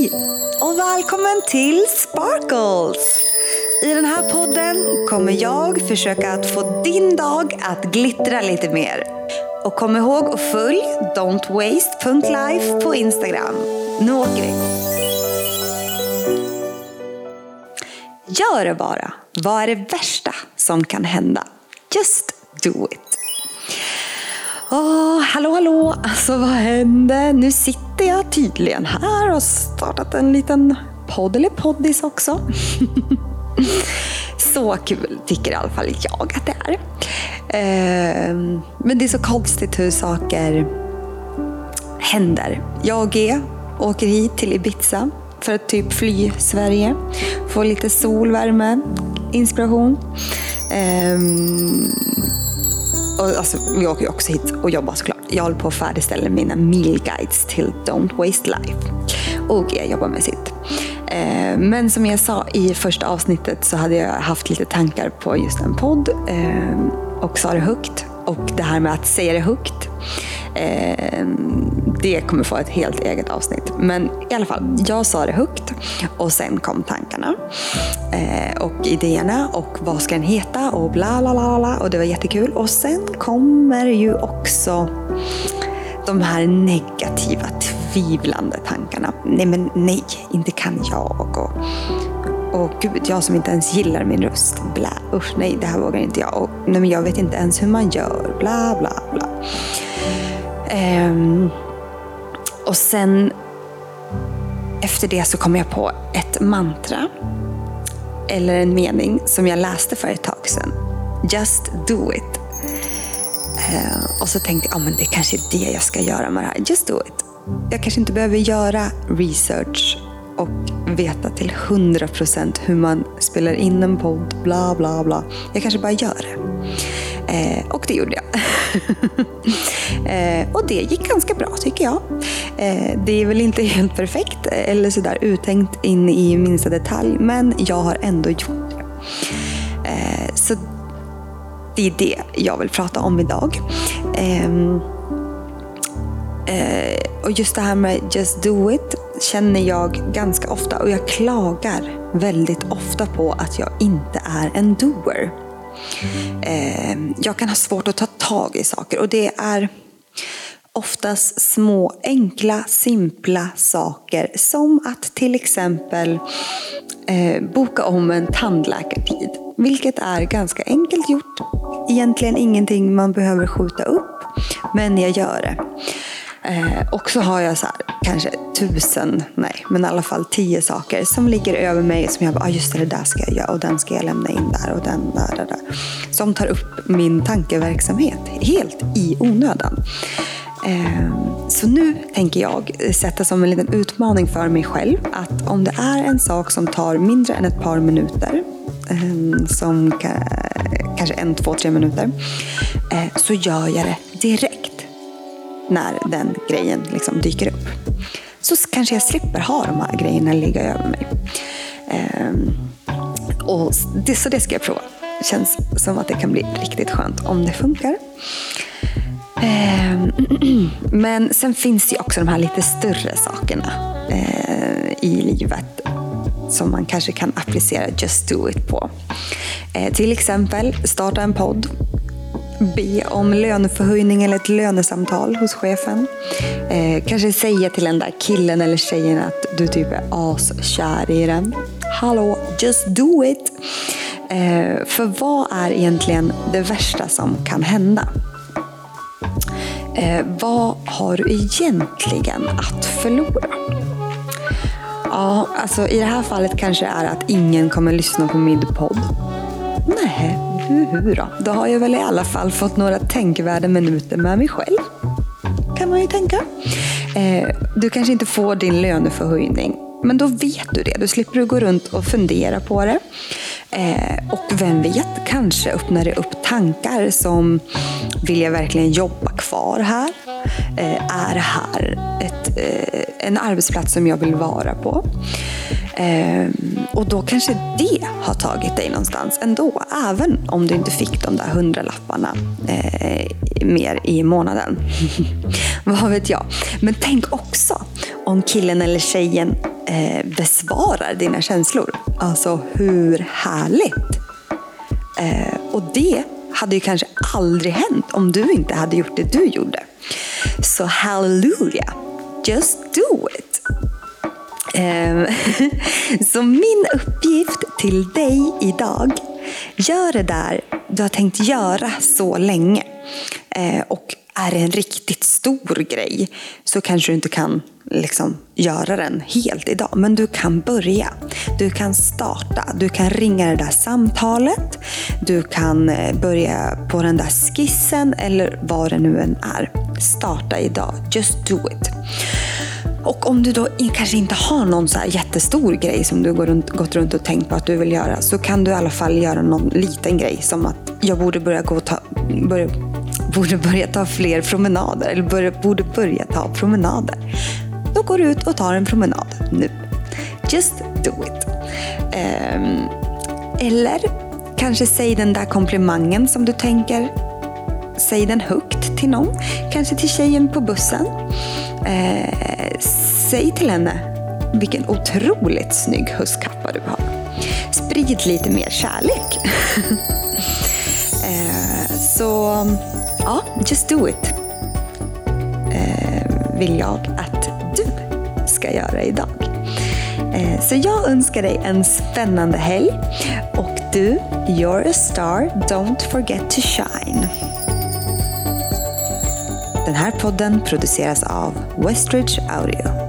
Hej och välkommen till Sparkles! I den här podden kommer jag försöka att få din dag att glittra lite mer. Och kom ihåg att följ don'twaste.life på Instagram. Nu åker vi! Gör det bara. Vad är det värsta som kan hända? Just do it. Åh, hallå, hallå! Alltså vad hände? Nu sitter jag tydligen här och har startat en liten podd, eller poddis också. så kul tycker i alla fall jag att det är. Eh, men det är så konstigt hur saker händer. Jag och G åker hit till Ibiza för att typ fly Sverige. Få lite solvärme, inspiration. Eh, och alltså, vi åker ju också hit och jobbar såklart. Jag håller på att färdigställa mina mealguides till Don't Waste Life. Och jag jobbar med sitt. Eh, men som jag sa i första avsnittet så hade jag haft lite tankar på just en podd eh, och sa det högt. Och det här med att säga det högt, eh, det kommer få ett helt eget avsnitt. Men i alla fall, jag sa det högt och sen kom tankarna eh, och idéerna och vad ska den heta och bla bla bla bla och det var jättekul. Och sen kommer ju också de här negativa tvivlande tankarna. Nej men nej, inte kan jag. Och, och gud, jag som inte ens gillar min röst. Blä, usch nej, det här vågar inte jag. Och, nej men jag vet inte ens hur man gör. Bla bla bla. Um, och sen efter det så kom jag på ett mantra. Eller en mening som jag läste för ett tag sedan. Just do it. Uh, och så tänkte jag, ah, men det kanske är det jag ska göra med det här. Just do it jag kanske inte behöver göra research och veta till 100% hur man spelar in en podd, bla bla bla. Jag kanske bara gör det. Eh, och det gjorde jag. eh, och det gick ganska bra tycker jag. Eh, det är väl inte helt perfekt eller sådär uttänkt in i minsta detalj, men jag har ändå gjort det. Eh, så det är det jag vill prata om idag. Ehm, eh, och just det här med just do it känner jag ganska ofta och jag klagar väldigt ofta på att jag inte är en doer. Ehm, jag kan ha svårt att ta tag i saker och det är oftast små, enkla, simpla saker som att till exempel eh, boka om en tandläkartid. Vilket är ganska enkelt gjort. Egentligen ingenting man behöver skjuta upp, men jag gör det. Eh, och så har jag så här, kanske tusen, nej, men i alla fall tio saker som ligger över mig som jag bara, ah, just det, det där ska jag göra och den ska jag lämna in där och den där, där, där. Som tar upp min tankeverksamhet helt i onödan. Ehm, så nu tänker jag sätta som en liten utmaning för mig själv att om det är en sak som tar mindre än ett par minuter, ehm, som kanske en, två, tre minuter, eh, så gör jag det direkt när den grejen liksom dyker upp. Så kanske jag slipper ha de här grejerna ligga över mig. Um, och det, så det ska jag prova. Känns som att det kan bli riktigt skönt om det funkar. Ehm, men sen finns det ju också de här lite större sakerna eh, i livet som man kanske kan applicera Just Do It på. Eh, till exempel starta en podd be om löneförhöjning eller ett lönesamtal hos chefen. Eh, kanske säga till den där killen eller tjejen att du typ är askär i den. Hallå, just do it! Eh, för vad är egentligen det värsta som kan hända? Eh, vad har du egentligen att förlora? Ja, alltså i det här fallet kanske det är att ingen kommer lyssna på min podd. Nej, hur då? Då har jag väl i alla fall fått några tänkvärda minuter med mig själv. Kan man ju tänka. Eh, du kanske inte får din löneförhöjning. Men då vet du det. Då slipper du gå runt och fundera på det. Eh, och vem vet, kanske öppnar det upp tankar som vill jag verkligen jobba kvar här? Eh, är det här ett, eh, en arbetsplats som jag vill vara på? Ehm, och då kanske det har tagit dig någonstans ändå. Även om du inte fick de där hundralapparna eh, mer i månaden. Vad vet jag. Men tänk också om killen eller tjejen eh, besvarar dina känslor. Alltså hur härligt! Eh, och det hade ju kanske aldrig hänt om du inte hade gjort det du gjorde. Så halleluja! Just do it! Ehm, så min uppgift till dig idag, gör det där du har tänkt göra så länge. Eh, och är det en riktigt stor grej så kanske du inte kan liksom göra den helt idag. Men du kan börja. Du kan starta. Du kan ringa det där samtalet. Du kan eh, börja på den där skissen eller vad det nu än är. Starta idag. Just do it. Och om du då kanske inte har någon så jättestor grej som du går runt, gått runt och tänkt på att du vill göra så kan du i alla fall göra någon liten grej som att jag borde börja gå ta, börja, borde börja ta fler promenader eller börja, borde börja ta promenader. Då går du ut och tar en promenad nu. Just do it. Um, eller kanske säg den där komplimangen som du tänker. Säg den högt till någon. Kanske till tjejen på bussen. Eh, säg till henne vilken otroligt snygg höstkappa du har. Sprid lite mer kärlek. eh, så ja, just do it. Eh, vill jag att du ska göra idag. Eh, så jag önskar dig en spännande helg. Och du, you're a star, don't forget to shine. Den här podden produceras av Westridge Audio.